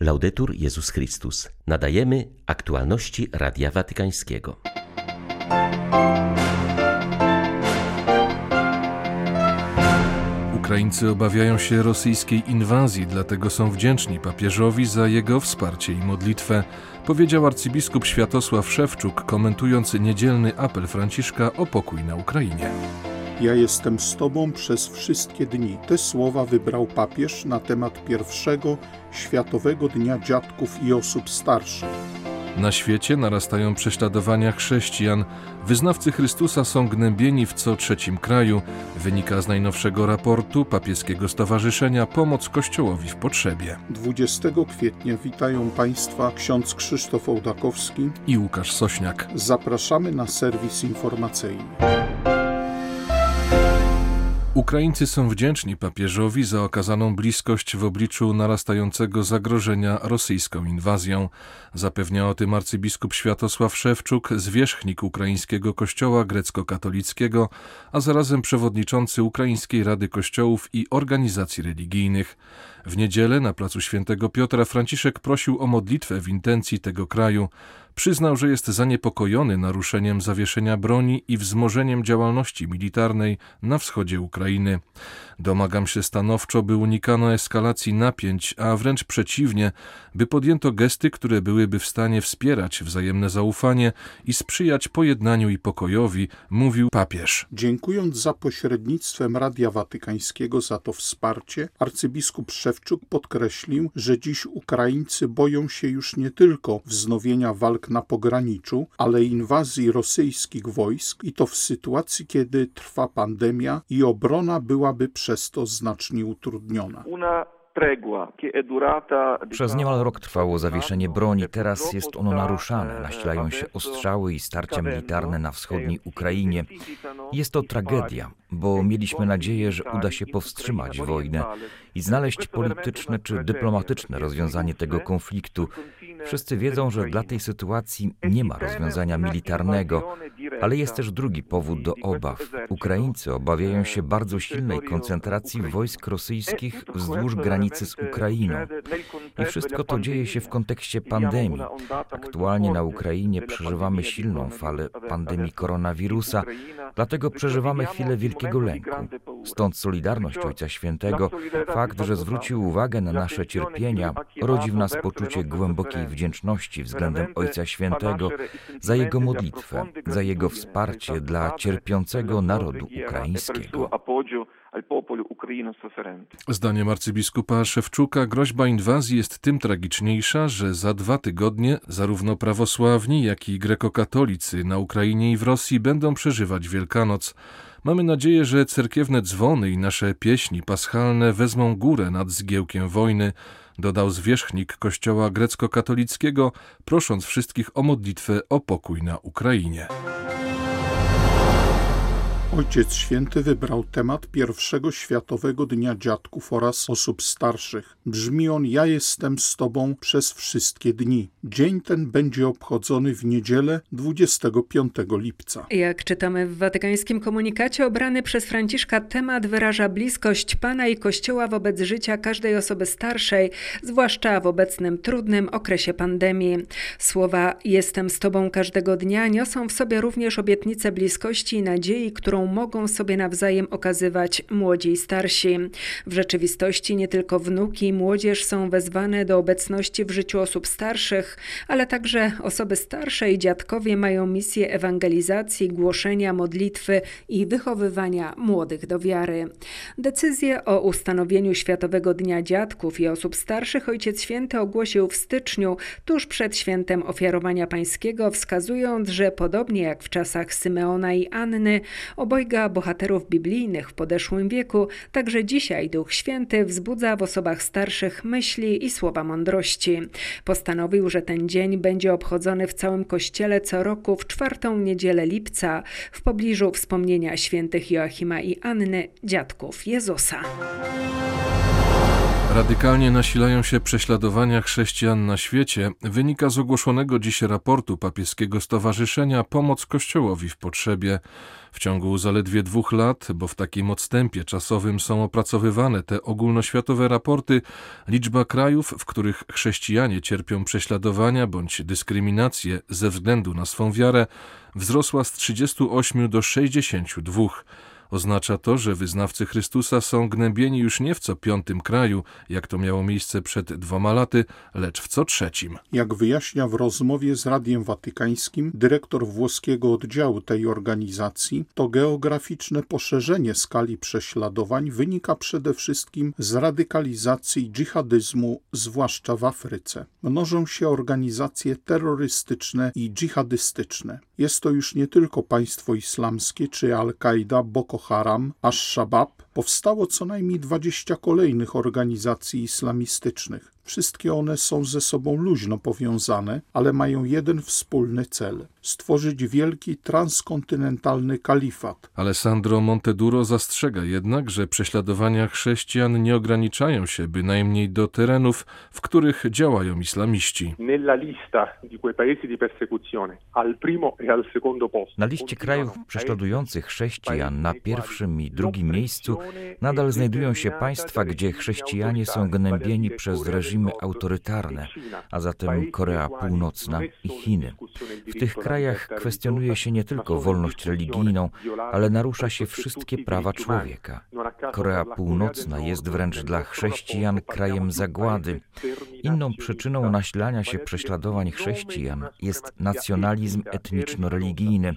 Laudetur Jezus Chrystus. Nadajemy aktualności Radia Watykańskiego. Ukraińcy obawiają się rosyjskiej inwazji, dlatego są wdzięczni papieżowi za jego wsparcie i modlitwę, powiedział arcybiskup Światosław Szewczuk, komentując niedzielny apel Franciszka o pokój na Ukrainie. Ja jestem z Tobą przez wszystkie dni. Te słowa wybrał papież na temat pierwszego Światowego Dnia Dziadków i Osób Starszych. Na świecie narastają prześladowania chrześcijan. Wyznawcy Chrystusa są gnębieni w co trzecim kraju. Wynika z najnowszego raportu papieskiego stowarzyszenia Pomoc Kościołowi w Potrzebie. 20 kwietnia witają Państwa ksiądz Krzysztof Ołdakowski i Łukasz Sośniak. Zapraszamy na serwis informacyjny. Ukraińcy są wdzięczni papieżowi za okazaną bliskość w obliczu narastającego zagrożenia rosyjską inwazją. Zapewnia o tym arcybiskup Światosław Szewczuk, zwierzchnik ukraińskiego kościoła grecko-katolickiego, a zarazem przewodniczący Ukraińskiej Rady Kościołów i Organizacji Religijnych. W niedzielę na placu Świętego Piotra Franciszek prosił o modlitwę w intencji tego kraju. Przyznał, że jest zaniepokojony naruszeniem zawieszenia broni i wzmożeniem działalności militarnej na wschodzie Ukrainy. Domagam się stanowczo, by unikano eskalacji napięć, a wręcz przeciwnie, by podjęto gesty, które byłyby w stanie wspierać wzajemne zaufanie i sprzyjać pojednaniu i pokojowi, mówił papież. Dziękując za pośrednictwem Radia Watykańskiego za to wsparcie, arcybiskup Szewczuk podkreślił, że dziś Ukraińcy boją się już nie tylko wznowienia walk na pograniczu, ale inwazji rosyjskich wojsk i to w sytuacji, kiedy trwa pandemia i obrona byłaby przez to znacznie utrudniona. Przez niemal rok trwało zawieszenie broni, teraz jest ono naruszane. Nasilają się ostrzały i starcia militarne na wschodniej Ukrainie. Jest to tragedia, bo mieliśmy nadzieję, że uda się powstrzymać wojnę i znaleźć polityczne czy dyplomatyczne rozwiązanie tego konfliktu. Wszyscy wiedzą, że dla tej sytuacji nie ma rozwiązania militarnego, ale jest też drugi powód do obaw. Ukraińcy obawiają się bardzo silnej koncentracji wojsk rosyjskich wzdłuż granicy z Ukrainą. I wszystko to dzieje się w kontekście pandemii. Aktualnie na Ukrainie przeżywamy silną falę pandemii koronawirusa, dlatego przeżywamy chwilę wielkiego lęku. Stąd solidarność Ojca Świętego, fakt, że zwrócił uwagę na nasze cierpienia, rodzi w nas poczucie głębokiej wdzięczności względem Ojca Świętego za Jego modlitwę, za Jego wsparcie dla cierpiącego narodu ukraińskiego. Zdaniem arcybiskupa Szewczuka groźba inwazji jest tym tragiczniejsza, że za dwa tygodnie zarówno prawosławni, jak i grekokatolicy na Ukrainie i w Rosji będą przeżywać Wielkanoc. Mamy nadzieję, że cerkiewne dzwony i nasze pieśni paschalne wezmą górę nad zgiełkiem wojny, dodał zwierzchnik kościoła grecko-katolickiego, prosząc wszystkich o modlitwę o pokój na Ukrainie. Ojciec Święty wybrał temat pierwszego Światowego Dnia Dziadków oraz Osób Starszych. Brzmi on Ja jestem z Tobą przez wszystkie dni. Dzień ten będzie obchodzony w niedzielę 25 lipca. Jak czytamy w watykańskim komunikacie, obrany przez Franciszka temat wyraża bliskość Pana i Kościoła wobec życia każdej osoby starszej, zwłaszcza w obecnym trudnym okresie pandemii. Słowa Jestem z Tobą każdego dnia niosą w sobie również obietnicę bliskości i nadziei, którą mogą sobie nawzajem okazywać młodzi i starsi. W rzeczywistości nie tylko wnuki i młodzież są wezwane do obecności w życiu osób starszych, ale także osoby starsze i dziadkowie mają misję ewangelizacji, głoszenia, modlitwy i wychowywania młodych do wiary. Decyzję o ustanowieniu Światowego Dnia Dziadków i Osób Starszych Ojciec Święty ogłosił w styczniu, tuż przed świętem ofiarowania pańskiego, wskazując, że podobnie jak w czasach Symeona i Anny, obojga bohaterów biblijnych w podeszłym wieku, także dzisiaj Duch Święty wzbudza w osobach starszych myśli i słowa mądrości. Postanowił, że ten dzień będzie obchodzony w całym kościele co roku w czwartą niedzielę lipca w pobliżu wspomnienia świętych Joachima i Anny, dziadków Jezusa. Radykalnie nasilają się prześladowania chrześcijan na świecie, wynika z ogłoszonego dziś raportu papieskiego stowarzyszenia Pomoc Kościołowi w Potrzebie. W ciągu zaledwie dwóch lat, bo w takim odstępie czasowym są opracowywane te ogólnoświatowe raporty, liczba krajów, w których chrześcijanie cierpią prześladowania bądź dyskryminację ze względu na swą wiarę, wzrosła z 38 do 62. Oznacza to, że wyznawcy Chrystusa są gnębieni już nie w co piątym kraju, jak to miało miejsce przed dwoma laty, lecz w co trzecim. Jak wyjaśnia w rozmowie z Radiem Watykańskim dyrektor włoskiego oddziału tej organizacji, to geograficzne poszerzenie skali prześladowań wynika przede wszystkim z radykalizacji dżihadyzmu, zwłaszcza w Afryce. Mnożą się organizacje terrorystyczne i dżihadystyczne. Jest to już nie tylko państwo islamskie czy Al-Kaida, Boko Haram, Ash-Shabaab powstało co najmniej 20 kolejnych organizacji islamistycznych. Wszystkie one są ze sobą luźno powiązane, ale mają jeden wspólny cel stworzyć wielki transkontynentalny kalifat. Alessandro Monteduro zastrzega jednak, że prześladowania chrześcijan nie ograniczają się bynajmniej do terenów, w których działają islamiści. E na liście krajów prześladujących chrześcijan na pierwszym i drugim miejscu nadal znajdują się państwa, gdzie chrześcijanie są gnębieni przez reżimy autorytarne, a zatem Korea Północna i Chiny. W tych krajach kwestionuje się nie tylko wolność religijną, ale narusza się wszystkie prawa człowieka. Korea Północna jest wręcz dla chrześcijan krajem zagłady. Inną przyczyną nasilania się prześladowań chrześcijan jest nacjonalizm etniczno-religijny,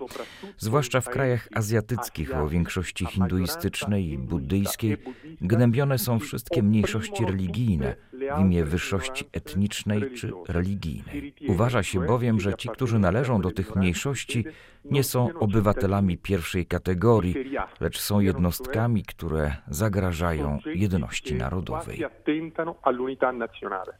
zwłaszcza w krajach azjatyckich o większości hinduistycznej i buddyjskiej, gnębione są wszystkie mniejszości religijne w imię wyższości etnicznej czy religijnej. Uważa się bowiem, że ci, którzy należą do tych mniejszości, nie są obywatelami pierwszej kategorii, lecz są jednostkami, które zagrażają jedności narodowej.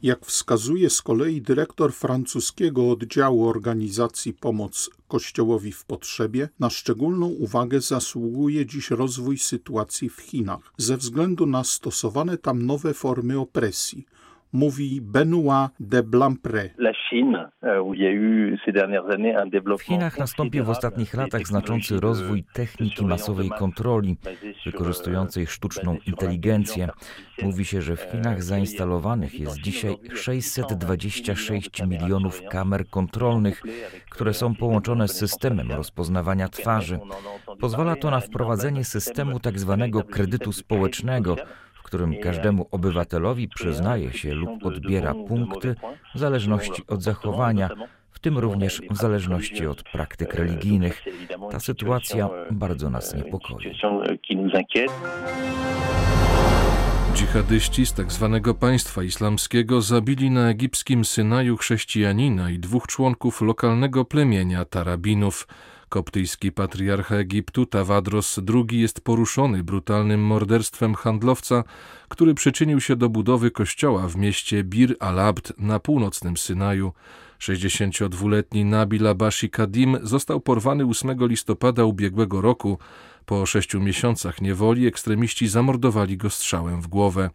Jak wskazuje z kolei dyrektor francuskiego oddziału organizacji Pomoc Kościołowi w Potrzebie, na szczególną uwagę zasługuje dziś rozwój sytuacji w Chinach ze względu na stosowane tam nowe formy opresji mówi Benoit de Blampré. Euh, w Chinach nastąpił w ostatnich latach znaczący rozwój techniki masowej kontroli, wykorzystującej sztuczną inteligencję. Mówi się, że w Chinach zainstalowanych jest dzisiaj 626 milionów kamer kontrolnych, które są połączone z systemem rozpoznawania twarzy. Pozwala to na wprowadzenie systemu tzw. Tak kredytu społecznego, którym każdemu obywatelowi przyznaje się lub odbiera punkty w zależności od zachowania, w tym również w zależności od praktyk religijnych. Ta sytuacja bardzo nas niepokoi. Dżihadyści z tzw. Tak państwa islamskiego zabili na egipskim Synaju chrześcijanina i dwóch członków lokalnego plemienia Tarabinów. Koptyjski patriarcha Egiptu Tawadros II jest poruszony brutalnym morderstwem handlowca, który przyczynił się do budowy kościoła w mieście Bir al-Abd na północnym Synaju. 62-letni Nabil Abashi Kadim został porwany 8 listopada ubiegłego roku. Po sześciu miesiącach niewoli ekstremiści zamordowali go strzałem w głowę.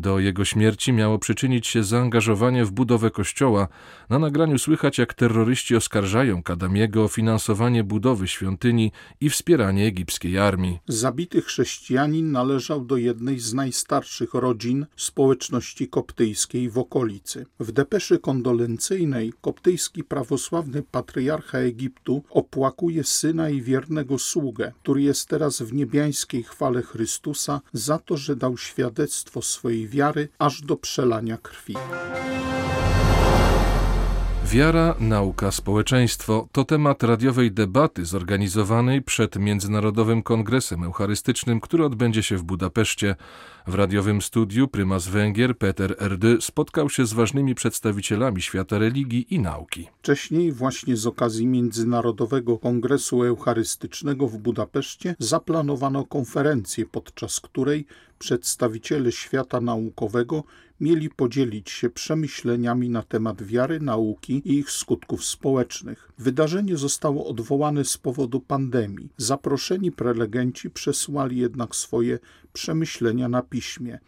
Do jego śmierci miało przyczynić się zaangażowanie w budowę kościoła. Na nagraniu słychać, jak terroryści oskarżają Kadamiego o finansowanie budowy świątyni i wspieranie egipskiej armii. Zabity chrześcijanin należał do jednej z najstarszych rodzin społeczności koptyjskiej w okolicy. W depeszy kondolencyjnej koptyjski prawosławny patriarcha Egiptu opłakuje syna i wiernego sługę, który jest teraz w niebiańskiej chwale Chrystusa za to, że dał świadectwo swojej wiary aż do przelania krwi. Wiara, nauka, społeczeństwo to temat radiowej debaty zorganizowanej przed Międzynarodowym Kongresem Eucharystycznym, który odbędzie się w Budapeszcie. W radiowym studiu prymas Węgier Peter Erdy spotkał się z ważnymi przedstawicielami świata religii i nauki. Wcześniej właśnie z okazji Międzynarodowego Kongresu Eucharystycznego w Budapeszcie zaplanowano konferencję, podczas której przedstawiciele świata naukowego mieli podzielić się przemyśleniami na temat wiary, nauki i ich skutków społecznych. Wydarzenie zostało odwołane z powodu pandemii. Zaproszeni prelegenci przesłali jednak swoje przemyślenia na piśmie.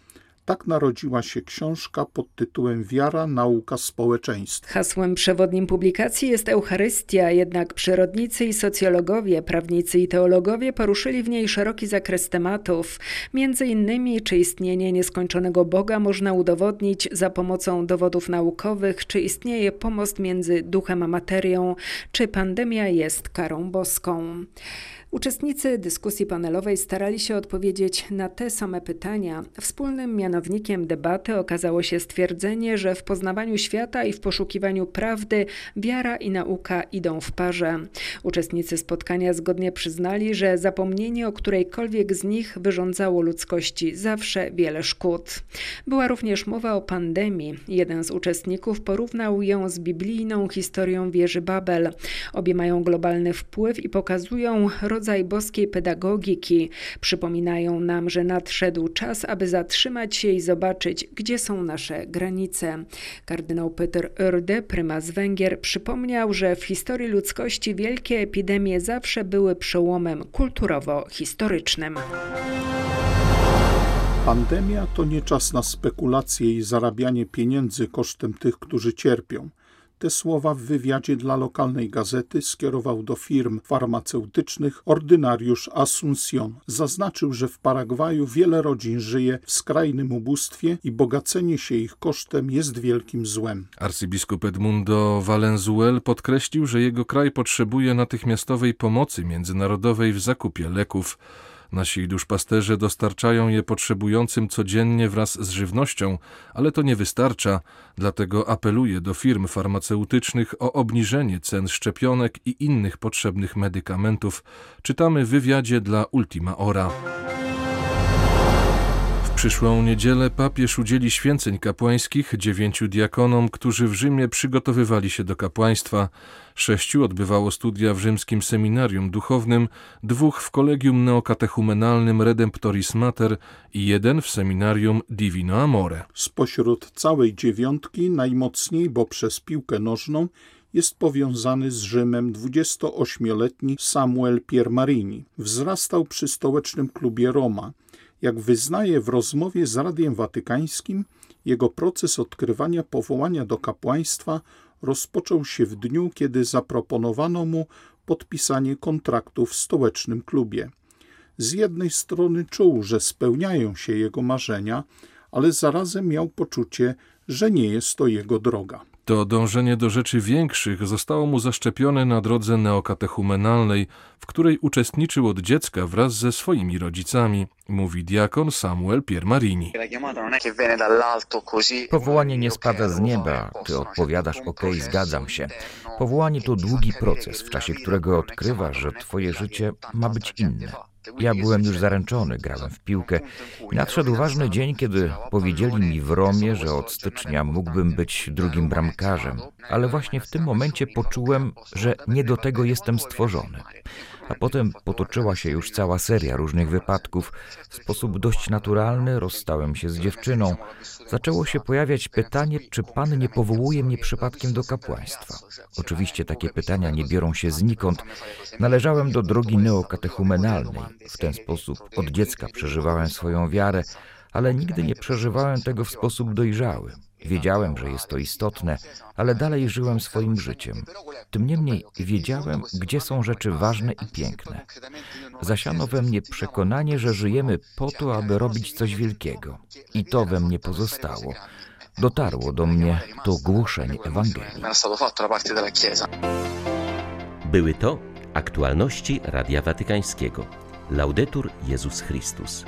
Tak narodziła się książka pod tytułem Wiara, nauka, społeczeństwo. Hasłem przewodnim publikacji jest Eucharystia, jednak przyrodnicy i socjologowie, prawnicy i teologowie poruszyli w niej szeroki zakres tematów. Między innymi, czy istnienie nieskończonego Boga można udowodnić za pomocą dowodów naukowych, czy istnieje pomost między duchem a materią, czy pandemia jest karą boską. Uczestnicy dyskusji panelowej starali się odpowiedzieć na te same pytania. Wspólnym mianownikiem debaty okazało się stwierdzenie, że w poznawaniu świata i w poszukiwaniu prawdy wiara i nauka idą w parze. Uczestnicy spotkania zgodnie przyznali, że zapomnienie o którejkolwiek z nich wyrządzało ludzkości zawsze wiele szkód. Była również mowa o pandemii. Jeden z uczestników porównał ją z biblijną historią wieży Babel. Obie mają globalny wpływ i pokazują rodzaj boskiej pedagogiki. Przypominają nam, że nadszedł czas, aby zatrzymać i zobaczyć, gdzie są nasze granice. Kardynał Peter Oerde, prymas Węgier, przypomniał, że w historii ludzkości wielkie epidemie zawsze były przełomem kulturowo-historycznym. Pandemia to nie czas na spekulacje i zarabianie pieniędzy kosztem tych, którzy cierpią. Te słowa w wywiadzie dla lokalnej gazety skierował do firm farmaceutycznych ordynariusz Asuncion. Zaznaczył, że w Paragwaju wiele rodzin żyje w skrajnym ubóstwie i bogacenie się ich kosztem jest wielkim złem. Arcybiskup Edmundo Valenzuel podkreślił, że jego kraj potrzebuje natychmiastowej pomocy międzynarodowej w zakupie leków. Nasi duszpasterze dostarczają je potrzebującym codziennie wraz z żywnością, ale to nie wystarcza, dlatego apeluję do firm farmaceutycznych o obniżenie cen szczepionek i innych potrzebnych medykamentów. Czytamy w wywiadzie dla Ultima Ora przyszłą niedzielę papież udzieli święceń kapłańskich dziewięciu diakonom, którzy w Rzymie przygotowywali się do kapłaństwa. Sześciu odbywało studia w rzymskim seminarium duchownym, dwóch w kolegium neokatechumenalnym Redemptoris Mater i jeden w seminarium Divino Amore. Spośród całej dziewiątki najmocniej, bo przez piłkę nożną, jest powiązany z Rzymem 28-letni Samuel Piermarini. Wzrastał przy stołecznym klubie Roma. Jak wyznaje w rozmowie z Radiem Watykańskim, jego proces odkrywania powołania do kapłaństwa rozpoczął się w dniu, kiedy zaproponowano mu podpisanie kontraktu w stołecznym klubie. Z jednej strony czuł, że spełniają się jego marzenia, ale zarazem miał poczucie, że nie jest to jego droga. To dążenie do rzeczy większych zostało mu zaszczepione na drodze neokatechumenalnej, w której uczestniczył od dziecka wraz ze swoimi rodzicami, mówi diakon Samuel Piermarini. Powołanie nie spada z nieba, ty odpowiadasz ok, zgadzam się. Powołanie to długi proces, w czasie którego odkrywasz, że twoje życie ma być inne. Ja byłem już zaręczony, grałem w piłkę nadszedł ważny dzień, kiedy powiedzieli mi w Romie, że od stycznia mógłbym być drugim bramkarzem, ale właśnie w tym momencie poczułem, że nie do tego jestem stworzony. A potem potoczyła się już cała seria różnych wypadków. W sposób dość naturalny rozstałem się z dziewczyną. Zaczęło się pojawiać pytanie, czy Pan nie powołuje mnie przypadkiem do kapłaństwa. Oczywiście takie pytania nie biorą się znikąd. Należałem do drogi neokatechumenalnej. W ten sposób od dziecka przeżywałem swoją wiarę, ale nigdy nie przeżywałem tego w sposób dojrzały. Wiedziałem, że jest to istotne, ale dalej żyłem swoim życiem. Tym niemniej wiedziałem, gdzie są rzeczy ważne i piękne. Zasiano we mnie przekonanie, że żyjemy po to, aby robić coś wielkiego. I to we mnie pozostało. Dotarło do mnie to głoszenie Ewangelii. Były to aktualności Radia Watykańskiego. Laudetur Jezus Chrystus.